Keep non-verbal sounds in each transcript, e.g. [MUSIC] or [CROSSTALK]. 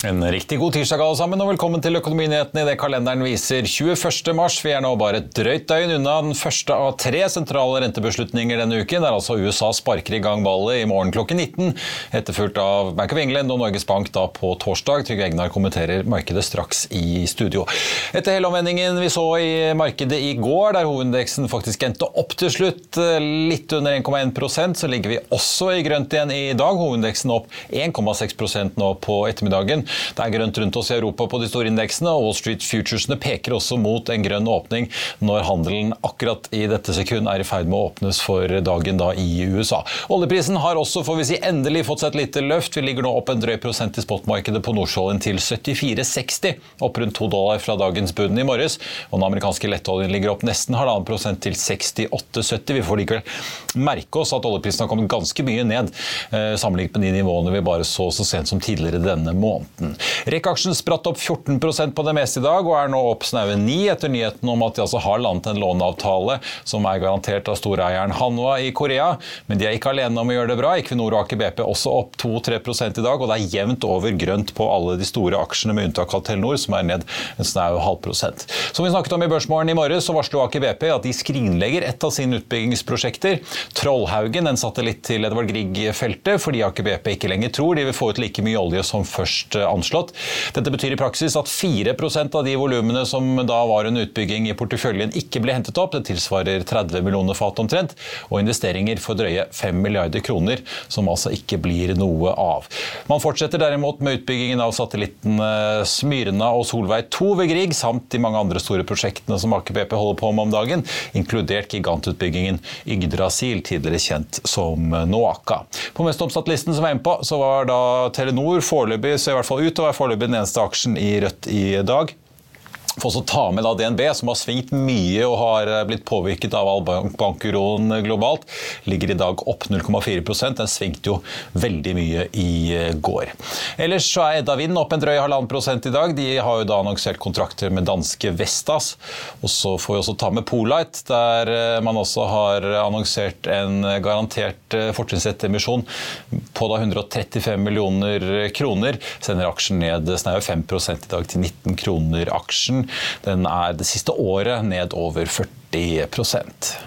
En riktig god tirsdag alle sammen, og velkommen til Økonominyhetene i det kalenderen viser 21. mars. Vi er nå bare et drøyt døgn unna den første av tre sentrale rentebeslutninger denne uken, der altså USA sparker i gang ballet i morgen klokken 19, etterfulgt av Bank of England og Norges Bank da på torsdag. Trygve Egnar kommenterer markedet straks i studio. Etter helomvendingen vi så i markedet i går, der hovedindeksen faktisk endte opp til slutt litt under 1,1% så ligger vi også i grønt igjen i dag. Hovedindeksen opp 1,6% nå på ettermiddagen. Det er grønt rundt oss i Europa på de store indeksene, og Wall Street Futuresene peker også mot en grønn åpning når handelen akkurat i dette sekund er i ferd med å åpnes for dagen da i USA. Oljeprisen har også får vi si, endelig fått seg et lite løft. Vi ligger nå opp en drøy prosent i spotmarkedet på Nordsjøoljen til 74,60, opp rundt to dollar fra dagens bunn i morges. Og den amerikanske lettoljen ligger opp nesten halvannen prosent til 68,70. Vi får likevel merke oss at oljeprisen har kommet ganske mye ned eh, sammenlignet med de nivåene vi bare så så sent som tidligere denne måneden. REC-aksjen spratt opp 14% på det meste i dag, og er nå opp snaue 9 etter nyheten om at de altså har landet en låneavtale som er garantert av storeieren Hanwa i Korea. Men de er ikke alene om å gjøre det bra. Equinor og Aker BP også opp 2-3 i dag, og det er jevnt over grønt på alle de store aksjene, med unntak av Telenor, som er ned en snau halv prosent. Som vi snakket om i Børsmorgen i morges, så varsler Aker BP at de skrinlegger et av sine utbyggingsprosjekter. Trollhaugen, en satellitt til Edvard Grieg-feltet, fordi Aker BP ikke lenger tror de vil få ut like mye olje som først anslått. Dette betyr i praksis at 4% av de volumene som da var under utbygging i porteføljen ikke ble hentet opp. Det tilsvarer 30 millioner fat omtrent, og investeringer for drøye 5 milliarder kroner, som altså ikke blir noe av. Man fortsetter derimot med utbyggingen av satellittene Smyrna og Solveig 2 ved Grieg, samt de mange andre store prosjektene som Aker BP holder på med om dagen, inkludert gigantutbyggingen Yggdrasil, tidligere kjent som Noaka. På mest omsatt-listen som var inne på, så var da Telenor foreløpig, så i hvert fall ut og er foreløpig den eneste aksjen i Rødt i dag. Får også ta med da DNB, som har svingt mye og har eh, blitt påvirket av all bankuroen globalt. Ligger i dag opp 0,4% Den svingte jo veldig mye i eh, går. Ellers så er Edda Wind opp en drøy halvannen prosent i dag. De har jo da annonsert kontrakter med danske Vestas. Og så får vi også ta med Polite, der eh, man også har annonsert en garantert fortrinnsrettemisjon på da 135 millioner kroner. Sender aksjen ned snaue 5 i dag til 19 kroner aksjen. Den er det siste året ned over 40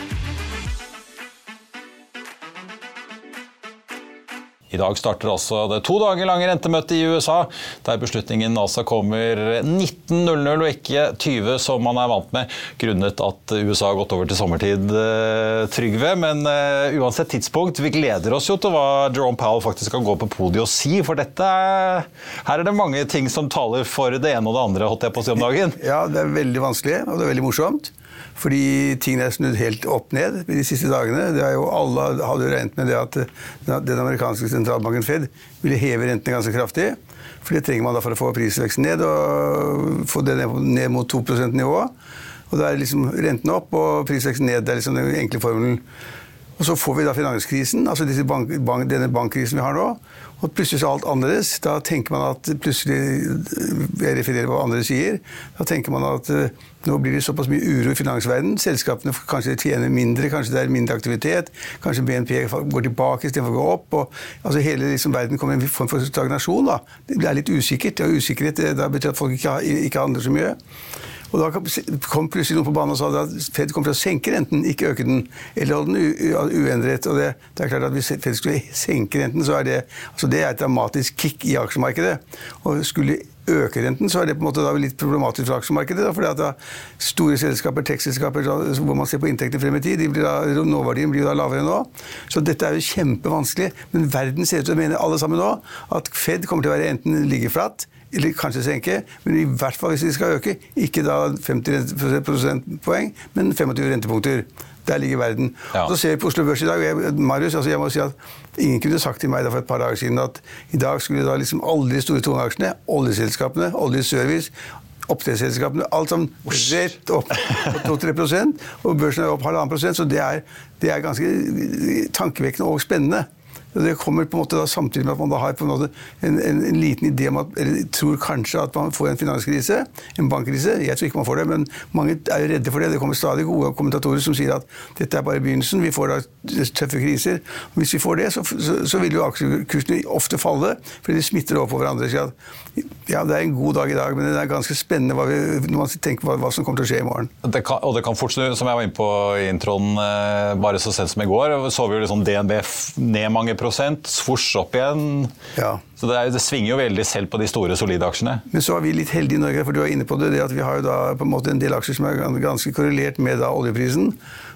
I dag starter altså det to dager lange rentemøtet i USA, der beslutningen altså kommer 19.00 og ikke 20 som man er vant med, grunnet at USA har gått over til sommertid, eh, Trygve. Men uh, uansett tidspunkt, vi gleder oss jo til hva Jerome Powell faktisk kan gå på podiet og si, for dette er, her er det mange ting som taler for det ene og det andre, holdt jeg på å si om dagen. Ja, det er veldig vanskelig, og det er veldig morsomt. Fordi tingene er snudd helt opp ned de siste dagene. Jo, alle hadde jo regnet med det at den amerikanske sentralbanken Fed ville heve rentene ganske kraftig. For det trenger man da for å få prisveksten ned og få det ned mot 2 %-nivået. Og da er liksom renten opp og prisveksten ned. Det er liksom den enkle formelen. Og så får vi da finanskrisen, altså bank, bank, denne bankkrisen vi har nå. Og plutselig så er alt annerledes. Da tenker man at plutselig Jeg refererer hva andre sier. Da tenker man at uh, nå blir det såpass mye uro i finansverdenen. Selskapene kanskje tjener mindre, kanskje det er mindre aktivitet. Kanskje BNP går tilbake istedenfor å gå opp. Og, altså Hele liksom, verden kommer i en form for stagnasjon. da. Det er litt usikkert. Og usikkerhet det betyr at folk ikke, ikke handler så mye. Og Da kom plutselig noen på banen og sa at Fed kommer til å senke renten, ikke øke den. Eller holde den uendret. og det, det, er klart at Hvis Fed skulle senke renten, så er det, altså det er et dramatisk kick i aksjemarkedet. Og skulle øke renten, så er det på en måte litt problematisk for aksjemarkedet. Da, fordi at Store selskaper, tech-selskaper hvor man ser på inntektene frem i tid, nåverdien blir jo da lavere nå. Så dette er jo kjempevanskelig. Men verden ser ut til å mene alle sammen nå at Fed kommer til å være enten ligge flatt eller kanskje senke, men i hvert fall hvis de skal øke, ikke da 50 prosentpoeng, men 25 rentepunkter. Der ligger verden. Ja. Så ser vi på Oslo Børs i dag. Jeg, Marius, altså jeg må si at Ingen kunne sagt til meg for et par dager siden at i dag skulle da liksom alle de store tungeaksjene, oljeselskapene, oljeservice, oppdrettsselskapene Alt sammen rett opp på 2-3% og børsen er opp halvannen prosent. Så det er, det er ganske tankevekkende og spennende. Det kommer på en måte da samtidig med at man har en, en, en, en liten idé om at, eller tror kanskje at man får en finanskrise, en bankkrise. Jeg tror ikke man får det, men mange er jo redde for det. Det kommer stadig gode kommentatorer som sier at dette er bare begynnelsen. Vi får da tøffe kriser. Hvis vi får det, så, så, så vil jo aksjekursene ofte falle, fordi de smitter over på hverandre. Så ja, det er en god dag i dag, men det er ganske spennende vi, når man tenker på hva, hva, som kommer til å skje i morgen. Det kan, og det kan fort snu, som jeg var inne på i introen eh, bare så sent som i går, så vi jo liksom DNB ned mange prosent, svosj opp igjen. Ja. Så det, er, det, svinger jo veldig selv på de store, solide aksjene. Men så er vi litt heldige i Norge, for du er inne på det, det at vi har en en del aksjer som er ganske korrelert med da oljeprisen.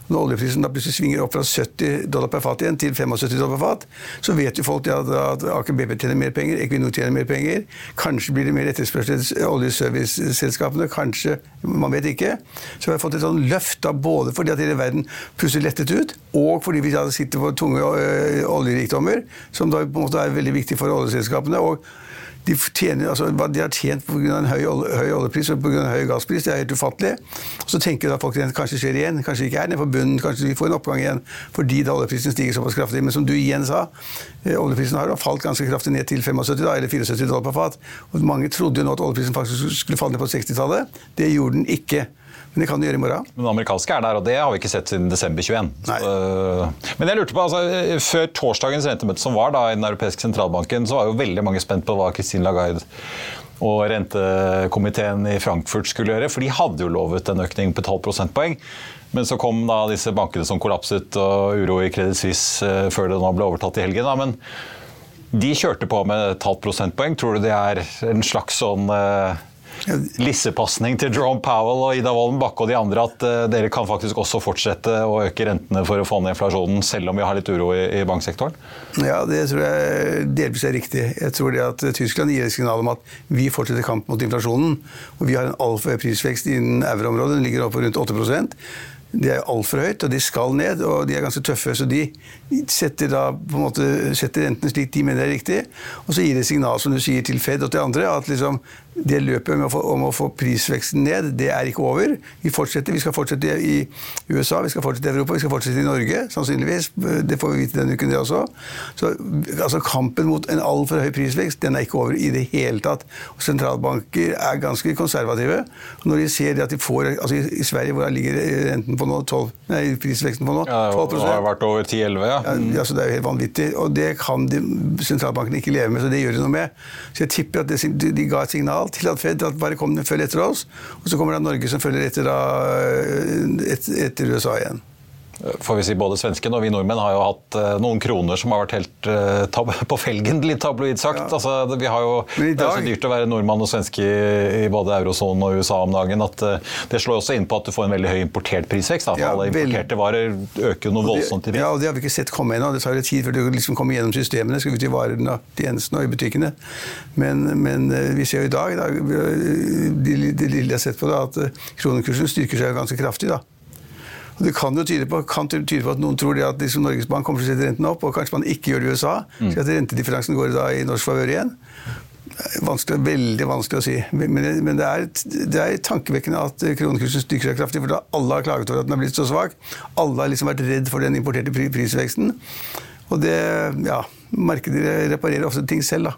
Når oljeprisen plutselig svinger opp fra 70 dollar per fat igjen til 75 dollar per fat, så vet jo folk at, at Aker BP tjener mer penger, Equinor tjener mer penger. Kanskje blir det mer etterspørsel etter oljeserviceselskapene, kanskje. Man vet ikke. Så vi har fått et sånn løft da, både fordi at hele verden plutselig lettet ut, og fordi vi da sitter på tunge oljerikdommer, som da på en måte er veldig viktig for oljeselskapene. Og de, tjener, altså, hva de har tjent pga. en høy, høy oljepris og pga. høy gasspris, det er helt ufattelig. Og så tenker folk at kanskje skjer igjen, kanskje ikke er nede på bunnen, kanskje vi får en oppgang igjen fordi da oljeprisen stiger såpass kraftig. Men som du igjen sa, eh, oljeprisen har falt ganske kraftig ned til 75 da, eller 74 dollar per fat. Og mange trodde jo nå at oljeprisen faktisk skulle falle ned på 60-tallet. Det gjorde den ikke. Men det kan du gjøre i morgen. Men det amerikanske er der, og det har vi ikke sett siden desember 21. Så, øh, men jeg lurte på, altså, Før torsdagens rentemøte som var da, i Den europeiske sentralbanken, så var jo veldig mange spent på hva Christine Lagarde og rentekomiteen i Frankfurt skulle gjøre. For de hadde jo lovet en økning på 12 prosentpoeng. Men så kom da disse bankene som kollapset, og uro i Credit Suisse øh, før det nå ble overtatt i helgen. Da. Men de kjørte på med et halvt prosentpoeng. Tror du det er en slags sånn lissepasning til Jerome Powell og Ida Wolden Bakke og de andre at uh, dere kan faktisk også fortsette å øke rentene for å få ned inflasjonen, selv om vi har litt uro i, banksektoren? Ja, det tror jeg delvis er riktig. Jeg tror det at Tyskland gir et signal om at vi fortsetter kamp mot inflasjonen. og Vi har en altfor høy prisvekst innen euroområdet, den ligger oppe rundt 8% det er altfor høyt, og de skal ned, og de er ganske tøffe. Så de setter da på en måte setter renten slik de mener det er riktig. Og så gir det signal som du sier til Fed og til andre, at liksom det løpet om å, få, om å få prisveksten ned, det er ikke over. Vi fortsetter. Vi skal fortsette i USA, vi skal fortsette i Europa, vi skal fortsette i Norge, sannsynligvis. Det får vi vite denne uken, det også. Så altså, kampen mot en altfor høy prisvekst, den er ikke over i det hele tatt. Og sentralbanker er ganske konservative. Og når de ser at de får altså I Sverige, hvor ligger renten på nå 12, nei, prisveksten på nå 12 ja, Det har vært over 10-11, ja. Mm. ja. så Det er jo helt vanvittig. Og det kan de, sentralbankene ikke leve med, så det gjør de noe med. Så jeg tipper at det, de ga et signal til at Fed at bare kom følg etter oss. Og så kommer det Norge som følger etter, da, et, etter USA igjen får vi si både svenskene og vi nordmenn har jo hatt uh, noen kroner som har vært helt uh, [LAUGHS] på felgen, litt tabloid sagt. Ja. Altså, vi har jo, dag... Det er så dyrt å være nordmann og svenske i, både eurosonen og USA om dagen at uh, det slår også inn på at du får en veldig høy importert prisvekst. Ja, alle importerte varer øker noe voldsomt i pris. Ja, og det har vi ikke sett komme ennå. Det tar litt tid før det liksom kommer gjennom systemene. Skal ut i varene, tjenestene og i butikkene. Men, men vi ser jo i dag, da, det lille jeg har sett på da, at kronekursen styrker seg ganske kraftig. da. Og Det kan jo tyde på, kan tyde på at noen tror at liksom Norges Bank kommer til å sette renten opp, og kanskje man ikke gjør det i USA. Mm. så at Rentedifferansen går da i norsk favør igjen. vanskelig, veldig vanskelig å si. Men, men det, er, det, er, tankevekkende at kronekursen styrker seg kraftig, for da alle har klaget over at den har blitt så svak. Alle har liksom vært redd for den importerte prisveksten. Og det, ja, markedet reparerer ofte ting selv, da.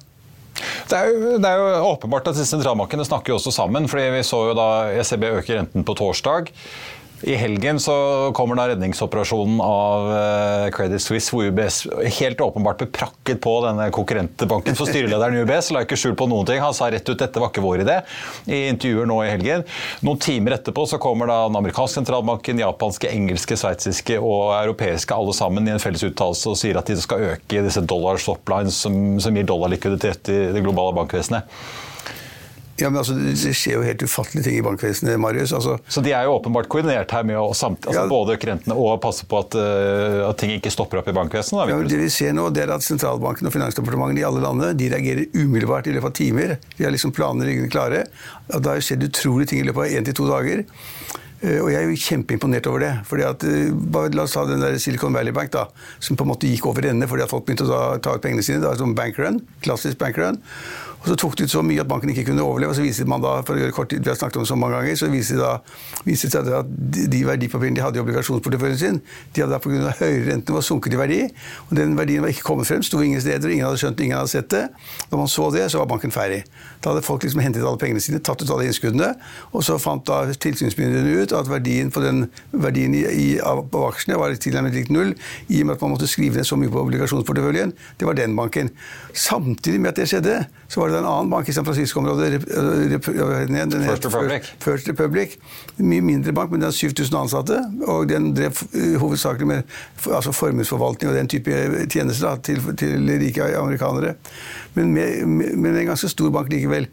Det er, jo, det er, jo, åpenbart at sentralbankene snakker jo også sammen. fordi Vi så jo da ECB øke renten på torsdag. I helgen så kommer da redningsoperasjonen av eh, Credit Suisse, hvor UBS helt åpenbart ble prakket på denne konkurrentbanken. For styrelederen i UBS la ikke skjul på noen ting. Han sa rett ut dette var ikke vår idé i intervjuer nå i helgen. Noen timer etterpå så kommer da den amerikanske sentralbanken, japanske, engelske, sveitsiske og europeiske alle sammen i en felles uttalelse og sier at de skal øke disse dollar stoplines som, som gir dollarlikviditet i det globale bankvesenet. Ja, men altså, Det skjer jo helt ufattelige ting i bankvesenet, Marius. Altså, så de er jo åpenbart koordinert her med å samt, altså, ja, både øke rentene og passe på at, uh, at, ting ikke stopper opp i bankvesenet? Ja, det vi ser nå, det er at sentralbanken og finansdepartementene i alle landene de reagerer umiddelbart i løpet av timer. De har liksom planer liggende klare. Og det har skjedd utrolige ting i løpet av én til to dager. Uh, og jeg er jo kjempeimponert over det. fordi at, uh, bare La oss ta den der Silicon Valley Bank, da, som på en måte gikk over ende fordi at folk begynte å ta, ta ut pengene sine. Det var som bankrun, klassisk bankrun. Og så tok det ut så mye at banken ikke kunne overleve. og så viser man da, for å gjøre kort tid, vi har snakket om det så mange ganger, så viser det, da, viser det seg at de verdipapirene de hadde i obligasjonsporteføljen sin, de hadde da pga. høyere rentenivå sunket i verdi. og Den verdien var ikke kommet frem, sto ingen steder, ingen hadde skjønt ingen hadde sett det. Da man så det, så var banken ferdig. Da hadde folk liksom hentet alle pengene sine, tatt ut alle innskuddene, og så fant da tilsynsmyndighetene ut at verdien på den verdien i, i, av, av aksjene var tilnærmet lik null, i og med at man måtte skrive ned så mye på obligasjonsporteføljen. Det var den banken. Samtidig med at det skjedde, så var det en annen bank i San Francisco-området, First Republic. First Republic. Mye mindre bank, men den har 7000 ansatte. Og den drev eh, hovedsakelig med altså formuesforvaltning og den type tjenester da, til, til, rike amerikanere. Men med, med, en ganske stor bank likevel.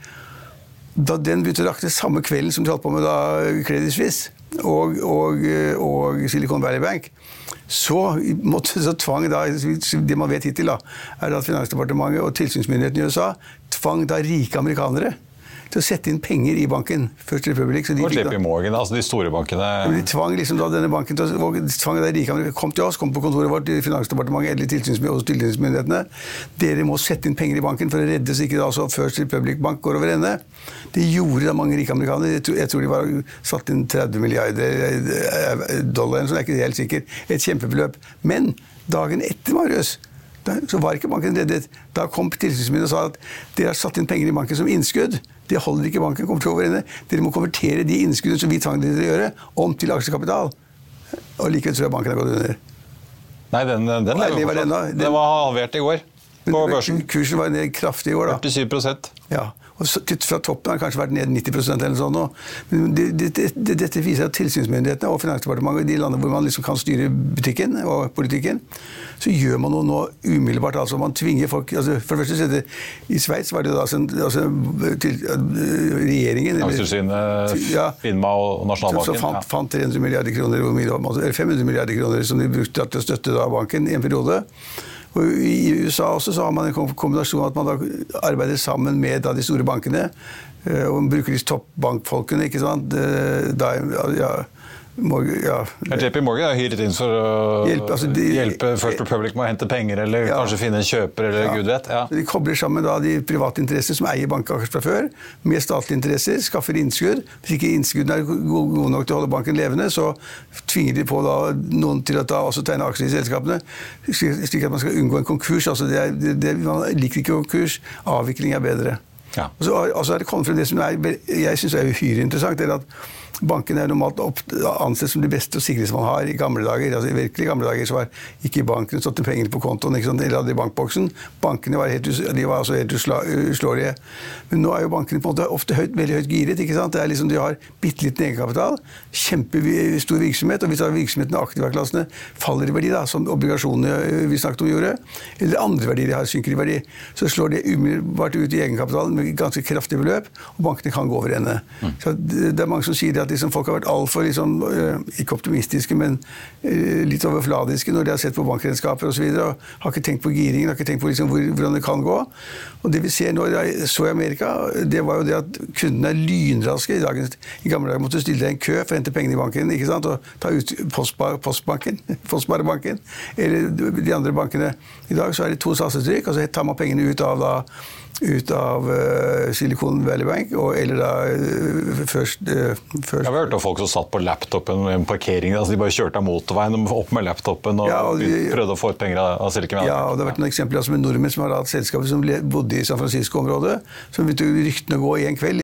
Da den begynte å rakne samme kvelden som de holdt på med da Credit Suisse og, og, og Silicon Valley Bank, så, måtte, så tvang da, Det man vet hittil, da, er at Finansdepartementet og tilsynsmyndighetene i USA tvang da rike amerikanere til å sette inn penger i banken. First Republic. Så de, og i morgen, altså de store bankene De tvang liksom da denne banken til å tvang de rike kom til oss, kom på kontoret vårt i Finansdepartementet eller tilsynsmyndighetene. Dere må sette inn penger i banken for å redde så ikke da altså First Republic Bank går over ende. Det gjorde da mange rike amerikanere. Jeg tror de var satt inn 30 milliarder eh, dollar, så er ikke helt sikker. Et kjempebeløp. Men dagen etter, Marius så var ikke banken reddet. Da kom tilsynsmyndigheten og sa at dere har satt inn penger i banken som innskudd. Det holder ikke banken kommer til å overende. Dere må konvertere de innskuddene som vi tvang dere til å gjøre, om til aksjekapital. Og likevel tror jeg banken har gått under. Nei, den, den, den, var, den, den var halvert i går på børsen. Kursen var ned kraftig i år, da. 47 Ja. Og fra toppen har det kanskje vært ned 90% eller sånn. Men det, det, det, dette viser at tilsynsmyndighetene og Finansdepartementet i de landene hvor man liksom kan styre butikken og politikken, så gjør man noe nå umiddelbart. altså Man tvinger folk altså For det første I Sveits var det da altså, altså til, regjeringen Finanstilsynet, ja, FINMA og Nasjonalbanken. Så fant, fant 300 milliarder kroner, eller 500 milliarder kroner som de brukte til å støtte da banken i en periode. Og I USA også så har man en kombinasjon at man da arbeider sammen med de store bankene. Eh, og bruker de toppbankfolkene. ikke sant? Eh, da, ja, Morgan, ja. JP Morgan er hyret inn for å hjelpe, altså de, hjelpe First Republic med å hente penger, eller ja. kanskje finne en kjøper, eller ja. gud vet. Ja. De kobler sammen da de private interesser som eier bankaker fra før, med statlige interesser, skaffer innskudd. Hvis ikke innskuddene er gode nok til å holde banken levende, så tvinger de på da noen til å ta, også tegne aksjer i selskapene, slik at man skal unngå en konkurs. Altså det er, det, det, man liker ikke konkurs. Avvikling er bedre. Ja. Og så altså er det kommet frem det som er, jeg syns er uhyre interessant. er at Bankene er normalt ansett som de beste og sikreste man har i gamle dager. altså i virkelig gamle dager så var ikke banken stått til pengene på kontoen eller hadde i bankboksen. Bankene var helt, de var altså helt uslåelige. Men nå er jo bankene på en måte ofte høyt, veldig høyt giret. ikke sant? Det er liksom, De har bitte liten egenkapital, kjempestor virksomhet, og hvis virksomheten i aktivaklassene faller i verdi, da, som obligasjonene vi snakket om gjorde, eller andre verdier de har synker i verdi, så slår det umiddelbart ut i egenkapitalen ganske kraftige beløp, og bankene kan gå over ende. Mm. Så det er mange som sier at liksom, folk har vært altfor liksom, eh, ikke optimistiske, men eh, litt overfladiske når de har sett på bankregnskaper osv. Og, og har ikke tenkt på giringen, har ikke tenkt på liksom, hvor, hvordan det kan gå. Og det vi ser nå så i Amerika, det var jo det at kundene er lynraske. I, dagens, i gamle dager måtte du stille deg i en kø for å hente pengene i banken ikke sant? og ta ut postbar, postbanken, [LAUGHS] Postbarebanken eller de andre bankene. I dag så er det to satsetrykk, og så tar man pengene ut av da ut av uh, Silicon Valley Bank, og, eller da uh, først, uh, først Jeg har hørt om folk som satt på laptopen i en parkering. altså De bare kjørte av motorveien opp med laptopen og, Ja, og de- prøvde å få ut penger av av Silicon Valley. Ja, og det har vært noen eksempler altså, med nordmenn som har hatt selskaper som bodde i San Francisco-området, som begynte ryktene å gå i en kveld.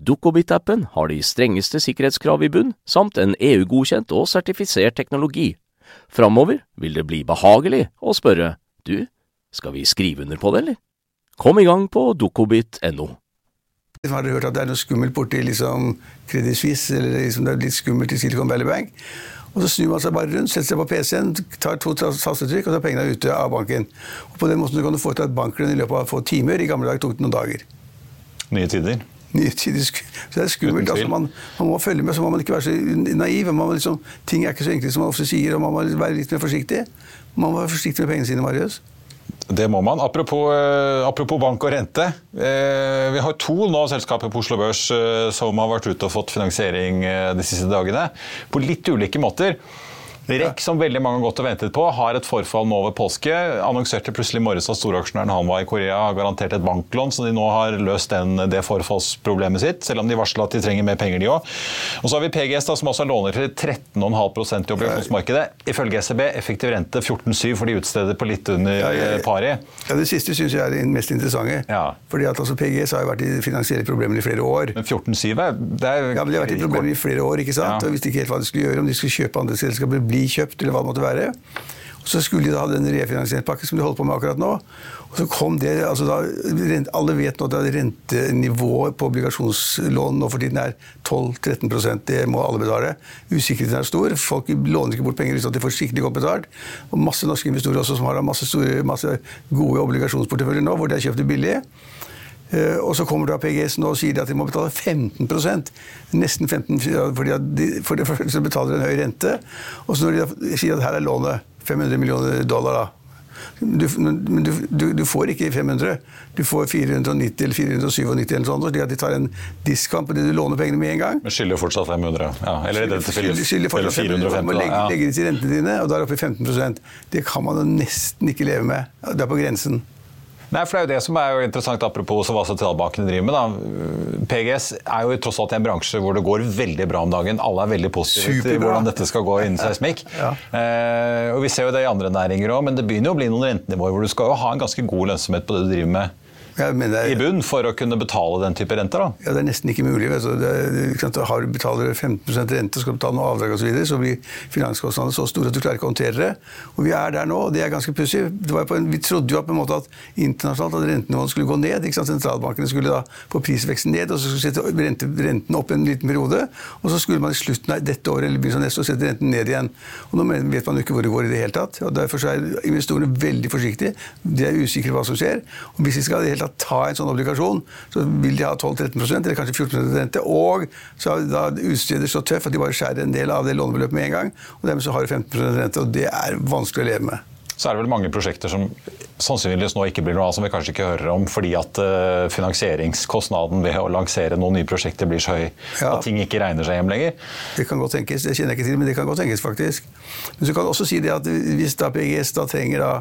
Dukkobit-appen har de strengeste sikkerhetskrav i bunn, samt en EU-godkjent og sertifisert teknologi. Framover vil det bli behagelig å spørre du, skal vi skrive under på det, eller? Kom i gang på dukkobit.no. Har dere hørt at det er noe skummelt borti liksom Credit Suisse, eller liksom det er litt skummelt i Silicon Valley Bank? Og så snur man seg bare rundt, setter seg på PC-en, tar to tastetrykk, og så er pengene ute av banken. Og på den måten kan du få til et banklønn i løpet av få timer. I gamle dager tok det noen dager. Nye tider. Så det er skummelt. Altså, man, man må følge med, så må man ikke være så naiv. Liksom, ting er ikke så enkle som man ofte sier, og man må være litt mer forsiktig. Man må være forsiktig med pengene sine, Marius. Det må man. Apropos, eh, apropos bank og rente. Eh, vi har to nå selskaper på Oslo Børs eh, som har vært ute og fått finansiering de siste dagene. På litt ulike måter. REC, som veldig mange har gått og ventet på, har et forfall nå over påske. Annonserte plutselig i morges at storaksjonæren var i Korea har garantert et banklån, så de nå har løst den, det forfallsproblemet sitt, selv om de varsler at de trenger mer penger, de òg. Og så har vi PGS, da, som også låner til 13,5% i obligasjonsmarkedet. Ifølge SEB effektiv rente 14,7 for de utsteder på litt under Ja, ja, ja. eh, pari. Ja, Det siste syns jeg er det mest interessante. Ja. Fordi at altså, PGS har jo vært i finansielle problemer i flere år. Men 14,7 er det er Ja, men De har vært i problemer i flere år, ikke sant? Ja. og visste ikke helt hva de skulle gjøre. Om de skulle kjøpe andre selskaper, bli kjøpt, eller hva det måtte være. Og Så skulle de da ha den refinansieringspakken som de holder på med akkurat nå. Og så kom det, altså da, Alle vet nå at rentenivået på obligasjonslån nå for tiden er 12-13% Det må alle betale. Usikkerheten er stor. Folk låner ikke bort penger uten at de får skikkelig godt betalt. Og masse norske investorer også som har masse, store, masse gode obligasjonsporteføljer nå, hvor de har kjøpt det billig. Eh, Og så kommer da PGS nå og sier at de må betale 15% Nesten 15 fordi de, For det første betaler de en høy rente. Og så når de sier at her er lånet 500 millioner dollar, da. Du, men du, du, du får ikke 500, du får 490 eller 497 eller sånt, slik at de tar en diskant på det du låner pengene med en gang. Men skylder fortsatt 500. Ja, eller tilfellet Skylder- skylder fortsatt 500, 450. må legge, legge det til rentene dine, og da er det oppe i 15% Det kan man jo nesten ikke leve med. Det er på grensen. Nei, for Det er jo det som er jo interessant, apropos hva sentralbankene driver med. da. PGS er jo tross alt en bransje hvor det går veldig bra om dagen. Alle er veldig positive til hvordan dette skal gå innen seismikk. Eh, og Vi ser jo det i andre næringer òg, men det begynner jo å bli noen rentenivåer hvor du skal jo ha en ganske god lønnsomhet på det du driver med Jeg er, i bunn for å kunne betale den type renter. da. Ja, Det er nesten ikke mulig. Du. Det, sant? Har du betaler 15 rente skal du betale noe avdrag osv., så, videre, så blir finanskostnadene så store at du klarer ikke å håndtere det. Og Vi er der nå, og det er ganske pussig. Det Vi trodde jo på en måte at internasjonalt at rentenivået skulle gå ned. ikke sant? Sentralbankene skulle da få prisveksten ned, og så skulle sette rente, renten opp en liten periode. Og så skulle man i slutten av dette året eller begynnelsen av neste år sette renten ned igjen. Og Nå vet man jo ikke hvor det går i det hele tatt. og Derfor så er investorene veldig forsiktige. De er usikre på hva som skjer. Og Hvis de skal i det hele tatt ta en sånn obligasjon, så vil de ha 12-13 eller kanskje 14 rente. Og så er da utsteder så tøff at de bare skjærer en del av det lånebeløpet med en gang. Og dermed så har de 15 rente, og det er vanskelig å leve med. så er det vel mange prosjekter som sannsynligvis nå ikke blir noe av, som vi kanskje ikke hører om fordi at uh, finansieringskostnaden ved å lansere noen nye prosjekter blir så høy ja. at ting ikke regner seg hjem lenger. Det kan godt tenkes, det kjenner jeg ikke til, men det kan godt tenkes faktisk. Men så kan du også si det at hvis da PGS da trenger da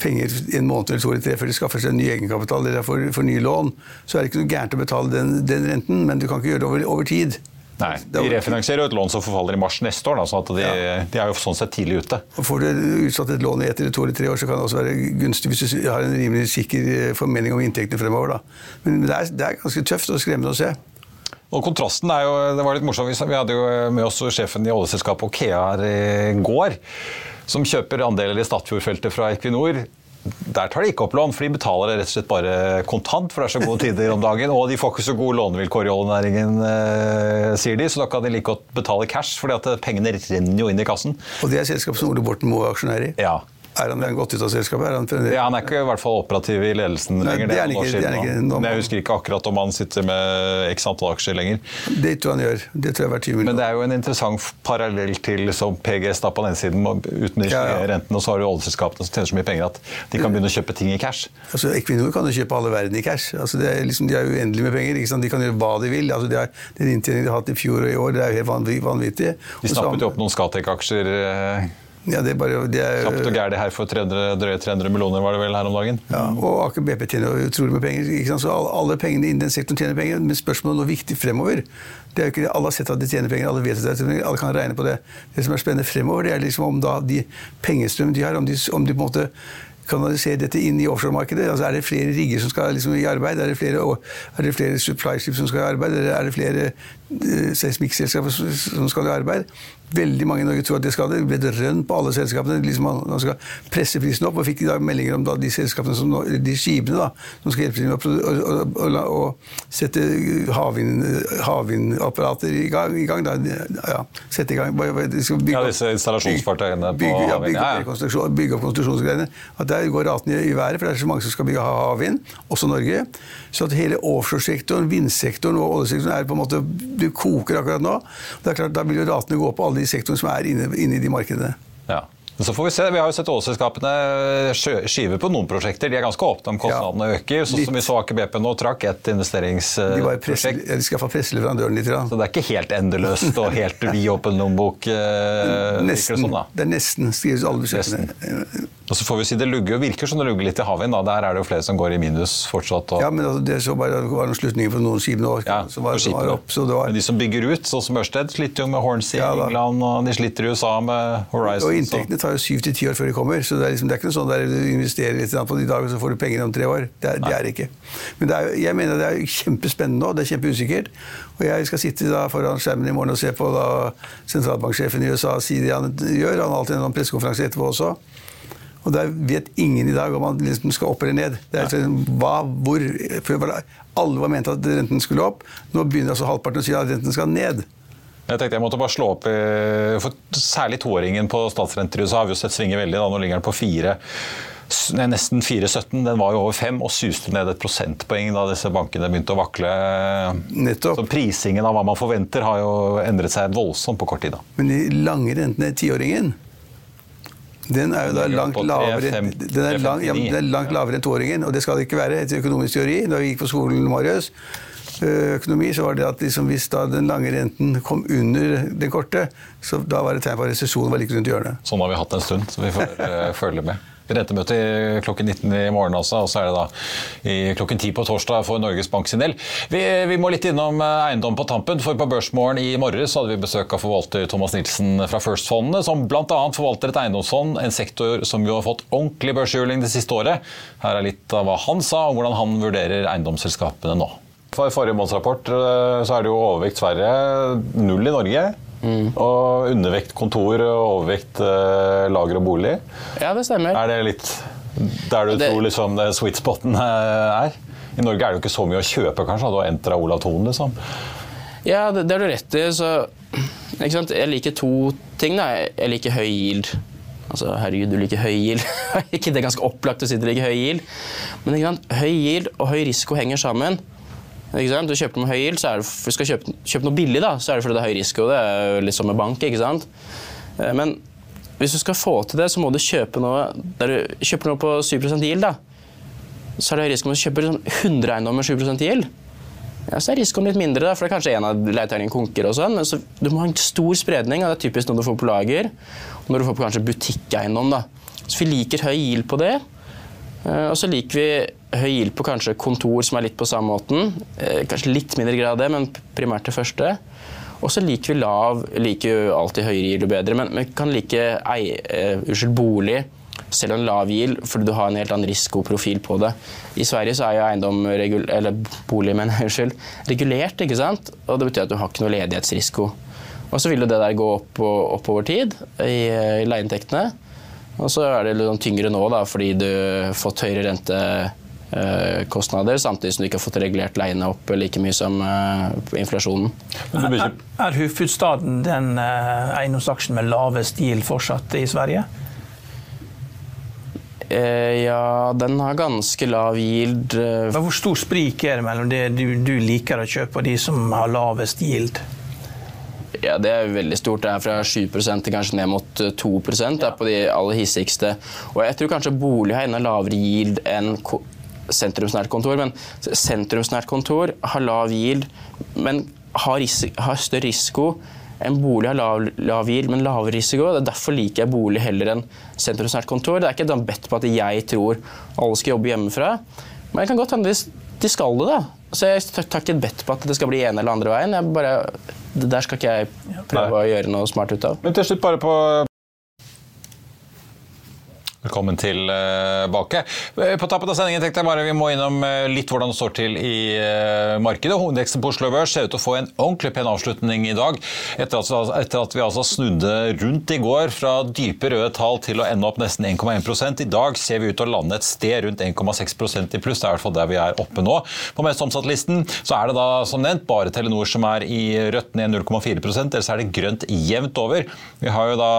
penger en måned eller to eller tre før de skaffer seg ny egenkapital eller får, får nye lån, så er det ikke noe gærent å betale den, den renten, men du kan ikke gjøre det over, over tid. Nei, De refinansierer jo et lån som forfaller i mars neste år, da, så de, ja. de, er jo sånn sett tidlig ute. Og Får du utsatt et lån i ett eller to eller tre år, så kan det også være gunstig hvis du har en rimelig sikker eh, formening om inntektene fremover. Da. Men det er, det er ganske tøft og skremmende å se. Og kontrasten er jo, det var litt morsomt, Vi hadde jo med oss sjefen i oljeselskapet Okea her i går, som kjøper andeler i Statfjordfeltet fra Equinor. Der tar de ikke opp lån, for de betaler det rett og slett bare kontant. For det er så gode tider om dagen, og de får ikke så gode lånevilkår i oljenæringen, eh, sier de. Så da kan de like godt betale cash, fordi at pengene renner jo inn i kassen. Og det er selskap som Ole Borten Moe er aksjonær i? Ja. Er han gått ut av selskapet? Er han, ja, han er ikke i hvert fall operativ i ledelsen Nei, lenger. Det er han ikke, det er ikke, nå, jeg husker ikke akkurat om han sitter med x antall aksjer lenger. Det tror jeg han gjør. Det tror jeg hver time. Men det er jo en interessant parallell til liksom, PGS da på den siden, uten ja, ja. renten, og så har du oljeselskapene som tjener så mye penger at de kan begynne å kjøpe ting i cash. Altså, Equinor kan jo kjøpe alle verden i cash. Altså, er liksom, de er uendelig med penger. De kan gjøre hva de vil. Altså, de har, den inntjeningen de har hatt i fjor og i år, det er jo helt vanvittig. De snappet jo opp noen Scatec-aksjer. Ja, det er bare, det er, Kjapt og gærent her for 300, drøye 300 millioner var det vel her om dagen? Ja, og Aker BP tjener utrolig med penger. Ikke sant? Så alle, pengene innen den sektoren tjener penger. Men spørsmålet er noe viktig fremover. Det er jo ikke, alle har sett at de tjener penger, alle vet at de tjener penger, alle kan regne på det. Det som er spennende fremover, det er liksom om da de pengestrømmene de har, om de, om de på en måte kanalisere dette inn i offshoremarkedet? Altså, er det flere rigger som skal liksom, i arbeid? Er det flere, er det flere supply-skip som skal i arbeid? Eller er det flere seismikkselskaper som skal i arbeid? Veldig mange i Norge tror at det skal det. Det ble rønn på alle selskapene. Liksom man, skal presse prisen opp. Og fikk i dag meldinger om da, de selskapene som, de skipene da, som skal hjelpe til med å, å, å, sette havvindapparater i gang. I gang da. Ja, sette i gang. Bygge, ja, disse installasjonsfartøyene på bygge, ja, bygge, ja, bygge opp konstruksjonsgreiene. At der går ratene i været, for det er så mange som skal bygge havvind, også Norge. Så at hele offshoresektoren, vindsektoren og oljesektoren er på en måte, det koker akkurat nå. Det er klart, Da vil jo ratene gå på alle de sektorene som er inne, inne i de markedene. Ja. Så får Vi se. Vi har jo sett oljeselskapene skyve på noen prosjekter. De er ganske åpne om kostnadene ja, øker. Sånn som vi så Aker BP nå trakk et investeringsprosjekt. De, de skal få presse leverandøren litt. Så det er ikke helt endeløst og helt vid åpen lommebok? Eh, nesten. Sånn, det er nesten. Skrives alle budsjettene. Og så får vi si Det lugger, virker som det lugger litt i havvind. Der er det jo flere som går i minus fortsatt. Og... Ja, men altså, det så bare, det var noen slutninger på noen skip nå. Ja, som var, som var opp, var... Men de som bygger ut, sånn som Ørsted, sliter jo med Hornsea ja, i England, og de sliter i USA med Horizon. Og Inntektene tar jo syv til ti år før de kommer. Så det er, liksom, det er ikke noe sånn der du investerer litt på det i dag, og så får du penger om tre år. Det er det er ikke. Men er, jeg mener det er kjempespennende nå. Det er kjempeusikkert. Og jeg skal sitte foran skjermen i morgen og se på da sentralbanksjefen i USA si det han gjør. Han har alltid en pressekonferanse etterpå også. Og der vet ingen i dag om man liksom skal opp eller ned. Det er liksom, hva, hvor, Før var det, alle var ment at renten skulle opp. Nå begynner altså halvparten å si at renten skal ned. Jeg tenkte jeg måtte bare slå opp, for Særlig toåringen på statsrenter i USA har vi jo sett svinge veldig. da, Nå ligger den på fire nesten 4,17. Den var jo over 5 og suste ned et prosentpoeng da disse bankene begynte å vakle. Nettopp. Så prisingen av hva man forventer har jo endret seg voldsomt på kort tid. da. Men de lange rentene, tiåringen, den er jo da langt lavere, den er langt, ja, den er langt lavere enn toåringen, og det skal det ikke være etter økonomisk teori. Da vi gikk på skolen, Marius, økonomi, så var det at liksom hvis den lange renten kom under den korte, så da var det tegn på at resesjonen var like rundt hjørnet. Sånn har vi hatt en stund, så vi får uh, [LAUGHS] følge med rentemøte klokken 19 i morgen også, og så er det da klokken 10 på torsdag for Norges Bank sin del. Vi, vi, må litt innom eh, eiendom på tampen, for på Børsmorgen i morges hadde vi besøk av forvalter Thomas Nilsen fra First-fondene, som bl.a. forvalter et eiendomsfond, en sektor som jo har fått ordentlig børshjuling det siste året. Her er litt av hva han sa, og hvordan han vurderer eiendomsselskapene nå. For forrige månedsrapport eh, så er det jo overvekt Sverige, null i Norge. Mm. Og undervekt kontor og overvekt eh, lager og bolig. Ja, det stemmer. Er det litt der du det... tror liksom det sweet spoten eh, er? I Norge er det jo ikke så mye å kjøpe, kanskje. Du har Entra Olav Thon, liksom. Ja, det, det har du rett i. Så Jeg liker to ting. da. Jeg liker høy yield. Altså, herregud, du liker høy yield. [LAUGHS] ikke det er ganske opplagt å si du liker høy yield, men høy yield og høy risiko henger sammen. Ikke sant? Du kjøper noe høy yield, så er det, skal kjøpe, kjøpe, noe billig, da, så er det fordi det er høy risiko. Det er litt som med bank. ikke sant? Eh, men hvis du skal få til det, så må du kjøpe noe der du kjøper noe på 7 yield. da. Så er det høy risiko om du kjøper sånn 100 eiendommer med 7 yield. Ja, så er risikoen litt mindre, da, for det er kanskje en av leietegningene konker. og sånn, men så, Du må ha en stor spredning, og det er typisk når du får på lager. Og når du får på kanskje butikkeiendom. da. Så vi liker høy yield på det. Eh, og så liker vi høy gild på kanskje kontor som er litt på samme måten. Eh, kanskje litt mindre grad det, men primært det første. Og så liker vi lav, liker jo alltid høyere gild og bedre, men vi kan like ei, uh, uskyld, bolig selv om lav gild, fordi du har en helt annen risikoprofil på det. I Sverige så er jo eiendom, eller bolig, [LAUGHS] men unnskyld, regulert, ikke sant? og det betyr at du har ikke noe ledighetsrisiko. Og så vil jo det der gå opp, opp over tid i, i leieinntektene. Og så er det litt sånn tyngre nå da, fordi du har fått høyere rentekostnader, samtidig som du ikke har fått regulert leiene opp like mye som uh, inflasjonen. Er, er Hufvudstaden den uh, eiendomsaksjen med lavest gild fortsatt i Sverige? Uh, ja, den har ganske lav gild. Hvor stor sprik er det mellom det du, du liker å kjøpe, og de som har lavest gild? Ja, Det er veldig stort. Det er fra 7 til kanskje ned mot 2 Det er på de aller hissigste. Og jeg tror kanskje bolig har enda lavere yield enn sentrumsnært kontor. Men sentrumsnært kontor har lav yield, men har, har større risiko. En bolig har lav, lav yield, men lavere risiko. Det er Derfor liker jeg bolig heller enn sentrumsnært kontor. Det er ikke et bedt på at jeg tror alle skal jobbe hjemmefra. Men det kan godt hende de skal det. da. Så jeg tar ikke et bedt på at det skal bli ene eller andre veien. Jeg bare, det der skal ikke jeg prøve Nei. å gjøre noe smart ut av. Men til slutt bare på Velkommen tilbake. Eh, på tappet av sendingen tenkte jeg bare vi må innom eh, litt hvordan det står til i eh, markedet. Hovedindeksen på Oslo Børs ser ut til å få en ordentlig pen avslutning i dag. Etter at, etter at vi altså snudde rundt i går fra dype røde tall til å ende opp nesten 1,1 I dag ser vi ut til å lande et sted rundt 1,6% i pluss. Det er i hvert fall der vi er oppe nå. På mest omsatt-listen så er det da som nevnt bare Telenor som er i rødt ned 0,4% ellers er det grønt jevnt over. Vi har jo da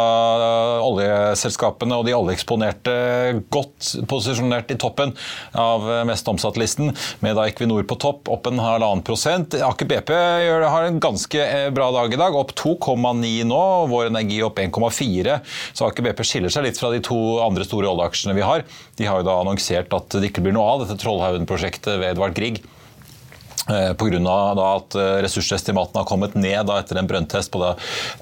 oljeselskapene og de oljeeksponerte posisjonerte, godt posisjonert i toppen av mest omsatt-listen, med da Equinor på topp, opp en halvannen prosent. Aker BP har en ganske eh, bra dag i dag, opp 2,9 nå. Vår Energi opp 1,4. Så Aker BP skiller seg litt fra de to andre store oljeaksjene vi har. De har jo da annonsert at det ikke blir noe av dette Trollhaugen-prosjektet ved Edvard Grieg. Eh, Pga. at eh, ressursestimatene har kommet ned da, etter en brønntest på det,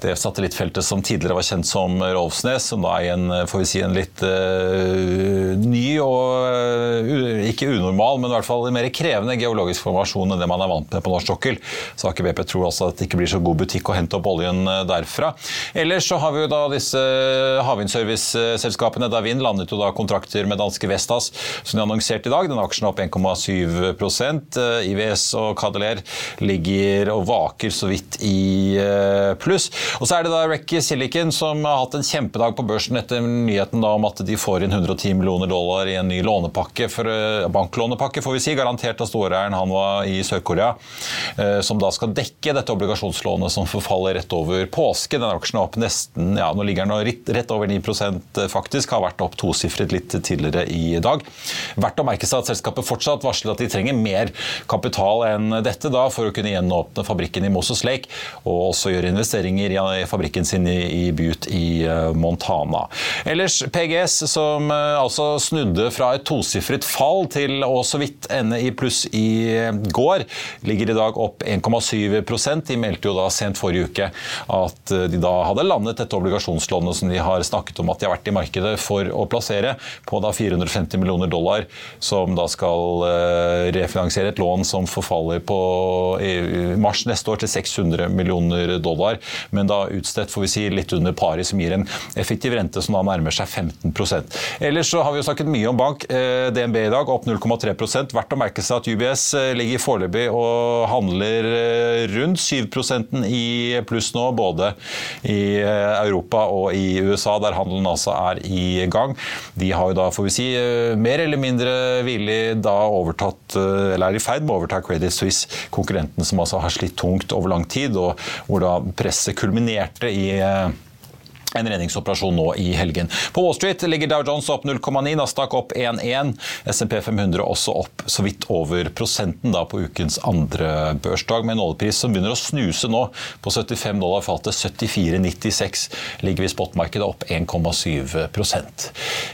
det, satellittfeltet som tidligere var kjent som Rolfsnes, som da er en, eh, får vi si, en litt uh, ny og uh, ikke unormal, men i hvert fall mer krevende geologisk formasjon enn det man er vant med på norsk sokkel. Så Aker BP tror altså at det ikke blir så god butikk å hente opp oljen derfra. Ellers så har vi jo da disse havvindserviceselskapene. Davin landet jo da kontrakter med danske Vestas, som de annonserte i dag. Den aksjen er opp 1,7% IVS og Cadeler ligger og vaker så vidt i eh, pluss. Og så er det da Recky Silicon som har hatt en kjempedag på børsen etter nyheten om at de får inn 110 millioner dollar i en ny lånepakke, for, eh, banklånepakke, får vi si, garantert av storeieren han var i Sør-Korea, eh, som da skal dekke dette obligasjonslånet som forfaller rett over påske. Den aksjen er opp nesten, ja, nå ligger den rett over 9% faktisk, har vært opp tosifret litt tidligere i dag. Verdt å merke seg at selskapet fortsatt varsler at de trenger mer kapital enn dette da, for å kunne gjenåpne fabrikken i Moses Lake og også gjøre investeringer i fabrikken sin i, Butte i eh, Montana. Ellers PGS, som eh, altså snudde fra et tosifret fall til å så vidt ende i pluss i eh, går, ligger i dag opp 1,7 De meldte jo da sent forrige uke at de da hadde landet dette obligasjonslånet som de har snakket om at de har vært i markedet for å plassere, på da 450 millioner dollar, som da skal refinansiere et lån som forfaller faller på i mars neste år til 600 millioner dollar, men da utstedt får vi si litt under pari, som gir en effektiv rente som da nærmer seg 15% Ellers så har vi jo snakket mye om bank. Eh, DNB i dag opp 0,3% Verdt å merke seg at UBS eh, ligger foreløpig og handler eh, rundt 7% i pluss nå, både i Europa og i USA, der handelen altså er i gang. De har jo da, får vi si, mer eller mindre villig da overtatt, eller er i ferd med å overta Credit Suisse, konkurrenten som altså har slitt tungt over lang tid, og hvor da presset kulminerte i eh, en redningsoperasjon nå i helgen. På Wall Street ligger Dow Jones opp 0,9, Nasdaq opp 1,1. SMP 500 også opp så vidt over prosenten da på ukens andre børsdag, med en oljepris som begynner å snuse nå. På 75 dollar fatet, 74,96 ligger vi i spotmarkedet opp 1,7%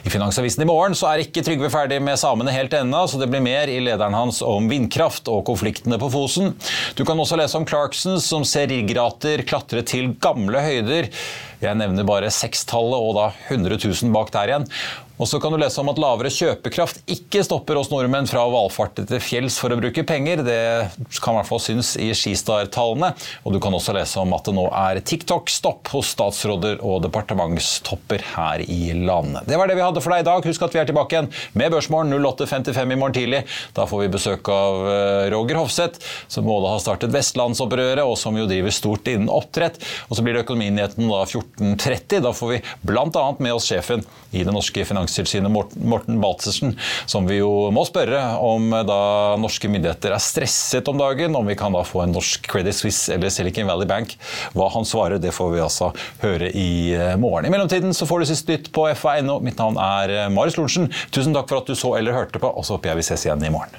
I Finansavisen i morgen så er ikke Trygve ferdig med samene helt ennå, så det blir mer i lederen hans om vindkraft og konfliktene på Fosen. Du kan også lese om Clarkson som ser riggrater klatre til gamle høyder. Jeg nevner bare sekstallet og da 100 000 bak der igjen. Og så kan du lese om at lavere kjøpekraft ikke stopper oss nordmenn fra å valfarte til fjells for å bruke penger. Det kan i hvert fall synes i Skistar-tallene. Og du kan også lese om at det nå er TikTok-stopp hos statsråder og departementstopper her i landet. Det var det vi hadde for deg i dag. Husk at vi er tilbake igjen med Børsmorgen 08.55 i morgen tidlig. Da får vi besøk av eh, Roger Hofseth, som både har startet Vestlandsopprøret, og som jo driver stort innen oppdrett. Og så blir det Økonominyheten da 14.30. Da får vi bl.a. med oss sjefen i det norske finanstilsynet Finanstilsynet, Morten Baltzersen, som vi jo må spørre om da norske myndigheter er stresset om dagen, om vi kan da få en norsk Credit Suisse eller Silicon Valley Bank. Hva han svarer, det får vi altså høre i eh, morgen. I mellomtiden så får du sist nytt på fa.no. Mitt navn er eh, Marius Lorentzen. Tusen takk for at du så eller hørte på, og så håper jeg vi ses igjen i morgen.